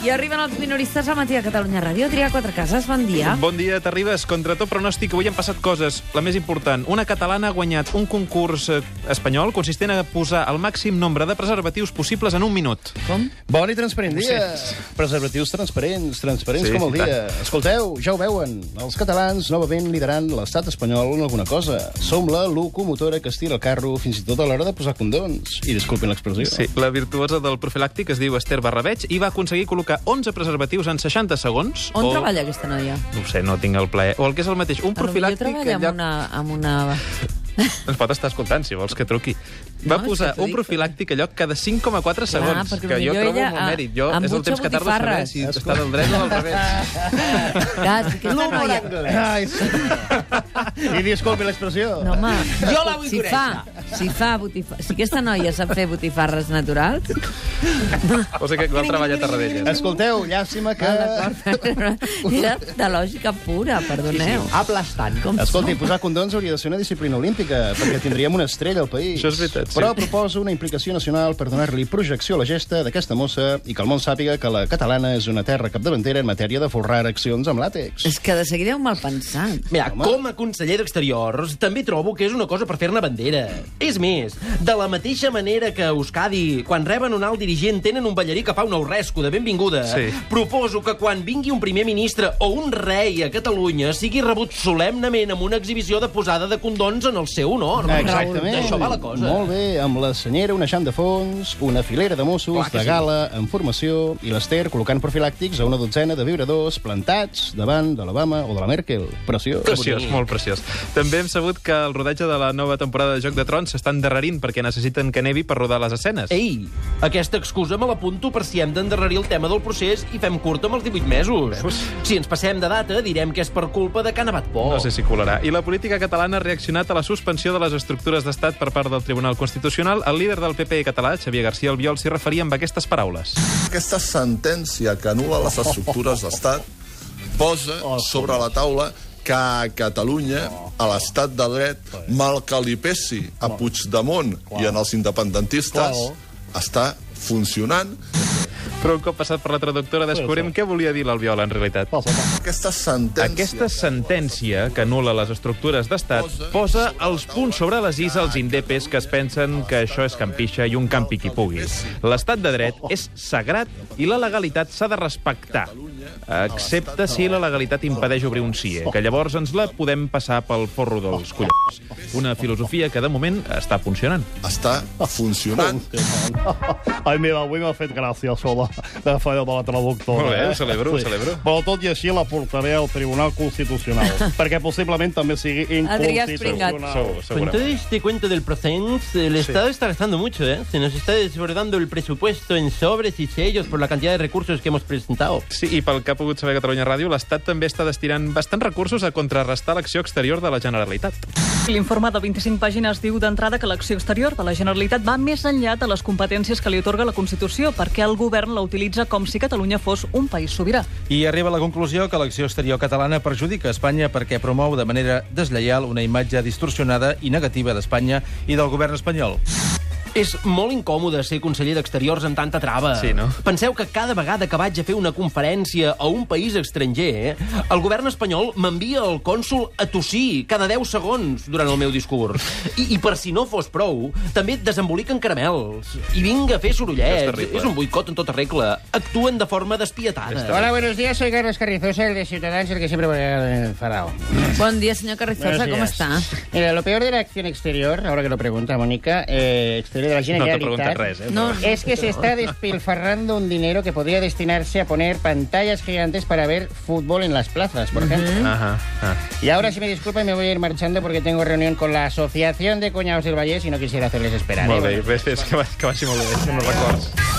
I arriben els minoristes al matí a Catalunya Ràdio. Triar quatre cases, bon dia. Bon dia, t'arribes. Contra tot pronòstic, avui han passat coses. La més important, una catalana ha guanyat un concurs eh, espanyol consistent a posar el màxim nombre de preservatius possibles en un minut. Com? Bon i transparent dia. Preservatius transparents, transparents Sí, com el sí, dia. Escolteu, ja ho veuen. Els catalans novament liderant l'estat espanyol en alguna cosa. Som la locomotora que estira el carro fins i tot a l'hora de posar condons. I disculpin l'expressió. Sí, la virtuosa del profilàctic es diu Esther Barrabeig i va aconseguir col·locar 11 preservatius en 60 segons. On o... treballa aquesta noia? No sé, no tinc el plaer. O el que és el mateix, un profilàctic... treballa amb lloc- una, amb una... Ens pot estar escoltant, si vols que truqui. Va No, posar un dic. profilàctic a lloc cada 5,4 segons. perquè que jo trobo ella, molt mèrit. Jo, és el temps que tardo a saber botifarres. si està del dret o del revés. Clar, si aquesta noia... Ai, sí. I disculpi l'expressió. No, home, Jo la vull si fa, si fa botifa... Si aquesta noia sap fer botifarres naturals... O sigui que igual treballa a Tarradellas. Escolteu, llàstima que... Ah. Era de lògica pura, perdoneu. Aplastant. Com Escolti, posar condons hauria de ser una disciplina olímpica, perquè tindríem una estrella al país. Això és veritat, sí. Però proposo una implicació nacional per donar-li projecció a la gesta d'aquesta mossa i que el món sàpiga que la catalana és una terra capdavantera en matèria de forrar accions amb làtex. És que de seguida heu mal pensat. Mira, Home. com a conseller d'Exteriors, també trobo que és una cosa per fer-ne bandera. És més, de la mateixa manera que a Euskadi, quan reben un alt dirigent, tenen un ballarí que fa un aurresco de benvinguda, Sí. proposo que quan vingui un primer ministre o un rei a Catalunya sigui rebut solemnament amb una exhibició de posada de condons en el seu honor. Exactament. D'això va la cosa. Molt bé, amb la senyera, una xant de fons, una filera de Mossos, Clar de sí. gala, en formació, i l'Ester col·locant profilàctics a una dotzena de vibradors plantats davant de l'Obama o de la Merkel. Preciós. Preciós, bonic. molt preciós. També hem sabut que el rodatge de la nova temporada de Joc de Trons s'està endarrerint perquè necessiten que nevi per rodar les escenes. Ei, aquesta excusa me l'apunto per si hem d'endarrerir el tema del procés i fem curt amb els 18 mesos. Veus? Si ens passem de data, direm que és per culpa de que ha nevat poc. No sé si colarà. I la política catalana ha reaccionat a la suspensió de les estructures d'estat per part del Tribunal Constitucional. El líder del PP català, Xavier García Albiol, s'hi referia amb aquestes paraules. Aquesta sentència que anul·la les estructures d'estat posa sobre la taula que a Catalunya, a l'estat de dret, mal que li pesi a Puigdemont i en els independentistes, està funcionant. Però un cop passat per la traductora descobrim què volia dir l'Albiol, en realitat. Aquesta sentència... Aquesta sentència, que anul·la les estructures d'estat, posa els punts sobre les is als indepes que es pensen que això és campixa i un campi qui pugui. L'estat de dret és sagrat i la legalitat s'ha de respectar, excepte si la legalitat impedeix obrir un CIE, que llavors ens la podem passar pel forro dels collons. Una filosofia que, de moment, està funcionant. Està funcionant. Ai, mira, avui m'ha fet gràcia això de, feina de la traductora. Molt bé, ho celebro, ho celebro. Però tot i així la portaré al Tribunal Constitucional, perquè possiblement també sigui Adrià Espringat. inconstitucional. Segur, Con todo este cuento del Procens, el Estado está gastando mucho, ¿eh? Se nos está desbordando el presupuesto en sobres y sellos por la cantidad de recursos que hemos presentado. Sí, i pel que ha pogut saber Catalunya Ràdio, l'Estat també està destinant bastants recursos a contrarrestar l'acció exterior de la Generalitat. L'informe de 25 pàgines diu d'entrada que l'acció exterior de la Generalitat va més enllà de les competències que li otorga la Constitució, perquè el govern la utilitza com si Catalunya fos un país sobirà. I arriba a la conclusió que l'acció exterior catalana perjudica Espanya perquè promou de manera deslleial una imatge distorsionada i negativa d'Espanya i del govern espanyol. És molt incòmode ser conseller d'Exteriors amb tanta trava. Sí, no? Penseu que cada vegada que vaig a fer una conferència a un país estranger, el govern espanyol m'envia el cònsul a tossir cada 10 segons durant el meu discurs. I, I per si no fos prou, també desemboliquen caramels. I vinga a fer és sorollets. terrible. És un boicot en tota regla. Actuen de forma despietada. Hola, buenos días. Soy Carlos Carrizosa, el de Ciutadans, el que siempre voy a enfadado. Bon dia, senyor Carrizosa, com està? Mira, lo peor de la acción exterior, ahora que lo pregunta Mónica, eh, exterior de la No Generalitat... preguntat res, eh? No, Es que se está despilfarrando un dinero que podría destinarse a poner pantallas gigantes para ver fútbol en las plazas, por ejemplo. Ahà, ah. Y ahora, si me disculpan, me voy a ir marchando porque tengo reunión con la Asociación de Cuñados del Vallès y no quisiera hacerles esperar. Molt ¿eh? bé, bé, és que, va, que vagi molt bé, no records.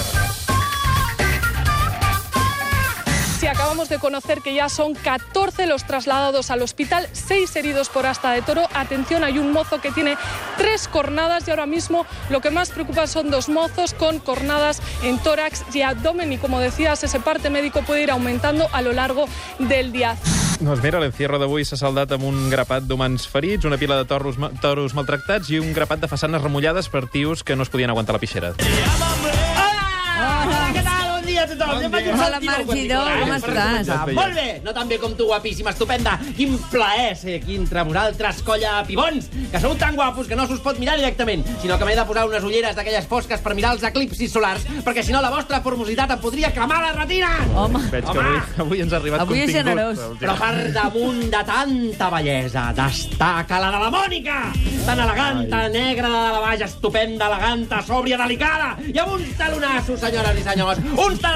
Acabamos de conocer que ya son 14 los trasladados al hospital, 6 heridos por asta de toro. Atención, hay un mozo que tiene tres cornadas y ahora mismo lo que más preocupa son dos mozos con cornadas en tórax y abdomen. Y como decías, ese parte médico puede ir aumentando a lo largo del día. Doncs mira, l'encierro d'avui s'ha saldat amb un grapat d'humans ferits, una pila de toros, ma- toros maltractats i un grapat de façanes remullades per tios que no es podien aguantar la pixera. Hola, dia a tothom. Faig un Hola, hola, com estàs? Molt bé, no tan bé com tu, guapíssima, estupenda. Quin plaer ser aquí entre vosaltres, colla de pibons, que sou tan guapos que no s'us pot mirar directament, sinó que m'he de posar unes ulleres d'aquelles fosques per mirar els eclipsis solars, perquè si no la vostra formositat em podria cremar la retina. Home, Veig que avui, avui ens ha arribat Avui és generós. Però per damunt de tanta bellesa, destaca la de la Mònica! Tan elegant, tan negra de la baix, estupenda, eleganta, sòbria, delicada, i amb uns talonassos, senyores i senyors, uns talonassos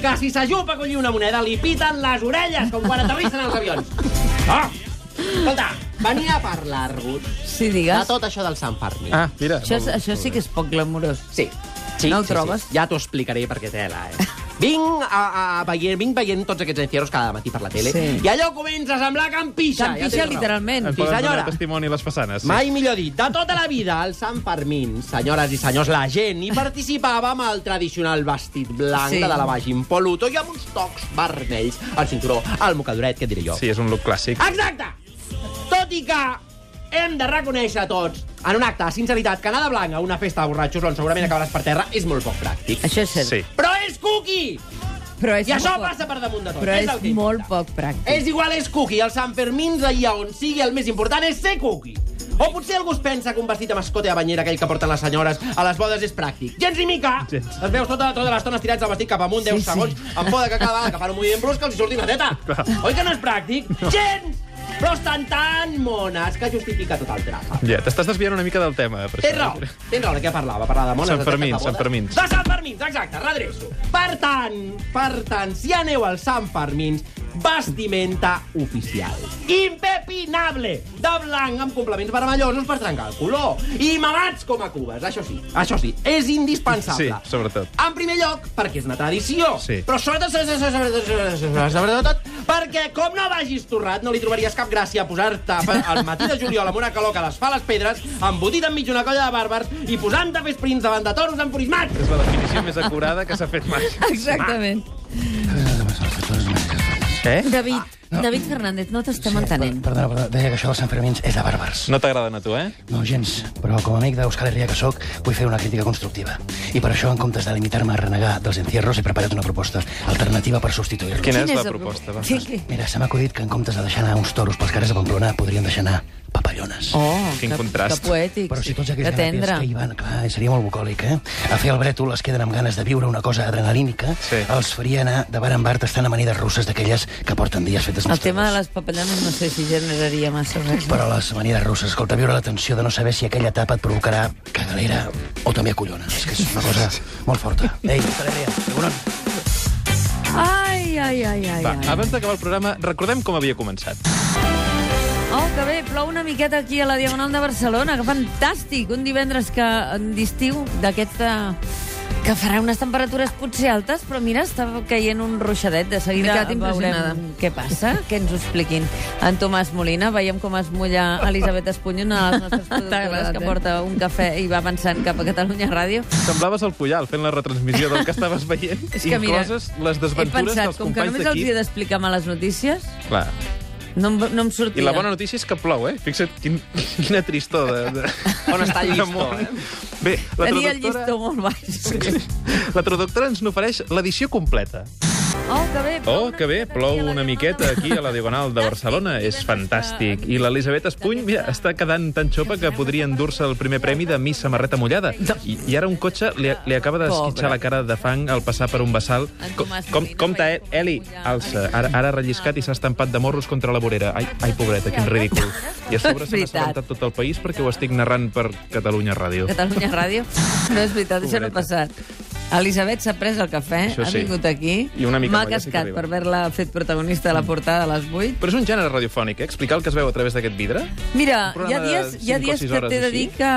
que si s'ajupa a collir una moneda li piten les orelles, com quan aterrissen els avions. Oh! Escolta, venia a parlar-vos sí, de digues. tot això del Sant Fermí. Ah, mira. Això, és- això sí que és poc glamurós. Sí. Sí, No ho sí, trobes? Sí. Ja t'ho explicaré perquè tela, eh? Vinc, a, a veient, vinc veient tots aquests encierros cada matí per la tele Sí. i allò comença a semblar campixa. Campixa, ja tens raó. literalment. En Sí, poden donar senyora. testimoni les façanes. Sí. Mai millor dit, de tota la vida, al Sant Fermín, senyores i senyors, la gent hi participava amb el tradicional vestit blanc Sí. de la lavaix impoluto i amb uns tocs vermells al cinturó, al mocadoret, què et diré jo. Sí, és un look clàssic. Exacte! Tot i que hem de reconèixer tots, en un acte de sinceritat, que anar de blanc a una festa de borratxos on segurament acabaràs per terra és molt poc pràctic. Això és cert. Sí. Però cookie! Però és I això poc- passa per damunt de tot. Però és, és el que molt importa. poc pràctic. És igual, és cookie. El Sant Fermín, allà on sigui, el més important és ser cookie. O potser algú es pensa que un vestit amb escote de banyera, aquell que porten les senyores a les bodes, és pràctic. Gens ni mica! Gens. Els veus tota, tota l'estona estirats el vestit cap amunt, 10 Sí, sí. segons, amb por de que cada vegada que fan un moviment brusc els hi surti una teta. Oi que no és pràctic? Gens! Però estan tan mones que justifica tot el trafa. Ja, t'estàs desviant una mica del tema. Per Tens raó, tens raó, de què parlava? Parlava de mones, Sant Fermins. Sant Fermins. De Sant Fermins, exacte, redreço. Per tant, per tant, si aneu al Sant Fermins, vestimenta oficial. Impepinable! De blanc amb complements vermellosos per trencar el color. I mamats com a cubes, això sí. Això sí, és indispensable. Sí, sobretot. En primer lloc, perquè és una tradició. Sí. Però sobretot, sobretot, sobretot, sobretot, sobretot, perquè com no vagis torrat, no li trobaries cap gràcia a posar-te al matí de juliol amb una calor que les fa les pedres, embotit enmig d'una colla de bàrbars i posant-te a fer sprints davant de toros enfurismats. És la definició més acurada que s'ha fet mai. Exactament. Eh? David, David Fernández, no t'estem entenent. Perdona, perdona, deia que això dels Sanfermins és de bàrbars. No t'agraden a tu, eh? No, gens, però com a amic d'Euskal Herria que sóc, vull fer una crítica constructiva. I per això, en comptes de limitar-me a renegar dels encierros, he preparat una proposta alternativa per substituir-los. Quina Quin és la el proposta? pro- Va? Sí, sí. Mira, se m'ha acudit que en comptes de deixar anar uns toros pels carrers de Pamplona, podríem deixar anar papallones. Oh, Quin que, contrast. Que poètic. Però si tots aquells que tendre. que hi van, clar, seria molt bucòlic, eh? A fer el brètol es queden amb ganes de viure una cosa adrenalínica, Sí. els faria anar de bar en bar tastant amanides russes d'aquelles que porten dies fetes amb El tema de les papellanes no sé si generaria massa res. Però les amanides russes, escolta, viure la tensió de no saber si aquella etapa et provocarà cagalera o també acollona. És que és una cosa molt forta. Ei, Euskal Herria, Ai, ai, ai, ai, Va, ai. abans d'acabar el programa, recordem com havia començat. Oh, que bé, plou una miqueta aquí a la Diagonal de Barcelona, que fantàstic! Un divendres que d'estiu d'aquest de... que farà unes temperatures potser altes, però mira, està caient un ruixadet. De seguida veurem què passa, que ens ho expliquin. En Tomàs Molina, veiem com es mulla Elisabet Espunyo, una de les nostres productores que eh? porta un cafè i va avançant cap a Catalunya Ràdio. Semblaves el Puyal fent la retransmissió del que estaves veient, És que mira, incloses les He desventures pensat, dels com que companys només els he d'explicar males notícies, Clar. No, no em sortia. I la bona notícia és que plou, eh? Fixa't quin, quina tristor de, de... On està el llistó, eh? Bé, la Tenia el traductora... llistó molt baix. La traductora ens n'ofereix l'edició completa. Oh, que bé. plou Oh, una que bé, miqueta plou aquí a la una Diagonal miqueta aquí a la Diagonal de Barcelona. És fantàstic. I l'Elisabet Espuny, mira, està quedant tan xopa que podria endur-se el primer premi de Miss Samarreta Mullada. I, i ara un cotxe li, li acaba d'esquitxar la cara de fang al passar per un bassal. En Com, com, compte, eh? Eli, alça. Ara, ara ha relliscat i s'ha estampat de morros contra la vorera. Ai, ai, pobreta, quin ridícul. I a sobre s'ha assabentat tot el país perquè ho estic narrant per Catalunya Ràdio. Catalunya Ràdio. No és veritat, això no ha passat. Elisabet s'ha pres el cafè, Això ha sí. vingut aquí, I una mica m'ha cascat per haver-la fet protagonista de la portada a les 8. Però és un gènere radiofònic, eh? Explicar el que es veu a través d'aquest vidre. Mira, hi ha dies, hi ha dies que t'he de dir que...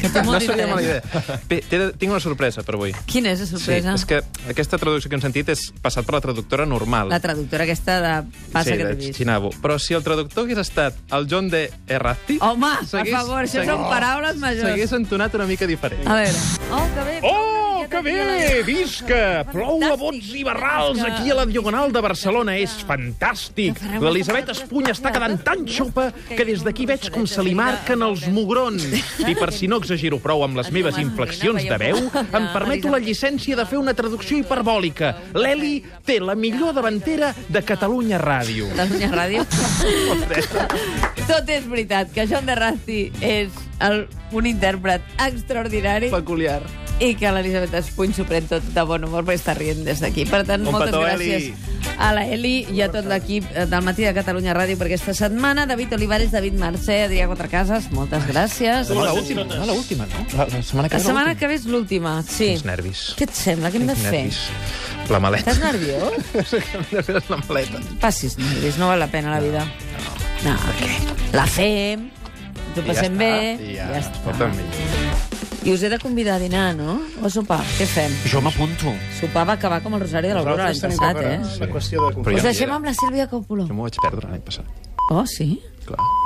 Que té No molt seria mala d'interès. idea. Bé, té, tinc una sorpresa per avui. Quina és la sorpresa? Sí, és que aquesta traducció que hem sentit és passat per la traductora normal. La traductora aquesta de Passa sí, que de t'he vist. Chinabo. Però si el traductor hagués estat el John de Erratti... Home, per favor, això són paraules majors. S'hagués entonat una mica diferent. A veure. Oh, que bé. Oh, que bé! Visca! Plou a bots i barrals aquí a la Diagonal de Barcelona. És fantàstic. L'Elisabet Espuny està quedant tan xopa que des d'aquí veig com se li marquen els mugrons. I per si no exagero prou amb les meves inflexions de veu, em permeto la llicència de fer una traducció hiperbòlica. L'Eli té la millor davantera de Catalunya Ràdio. Catalunya Ràdio. Tot és veritat, que Joan de Rasti és el, un intèrpret extraordinari Peculiar. I que l'Elisabet Espuny s'ho pren tot de bon humor perquè està rient des d'aquí. Per tant, Un moltes petó, gràcies Eli. a la Eli i a tot l'equip del Matí de Catalunya Ràdio per aquesta setmana. David Olivares, David Mercè, Adrià Quatrecases, moltes gràcies. No, l'última, no, l'última, no? La, la setmana que La ve setmana l'última. que ve és l'última, sí. Quins nervis. Què et sembla? Què hem de Quins fer? nervis. La maleta. Estàs nerviós? Hem de fer la maleta. Passis nervis, no val la pena la vida. No, perquè la fem, ens ho I ja passem està, bé, i ja, ja està. escolta'm, I us he de convidar a dinar, no? O a sopar, què fem? Jo m'apunto. Sopar va acabar com el Rosari de l'Aurora l'any passat, eh? la qüestió de Us deixem amb la Sílvia Coppola. Jo m'ho vaig perdre l'any passat. Oh, sí? Clar.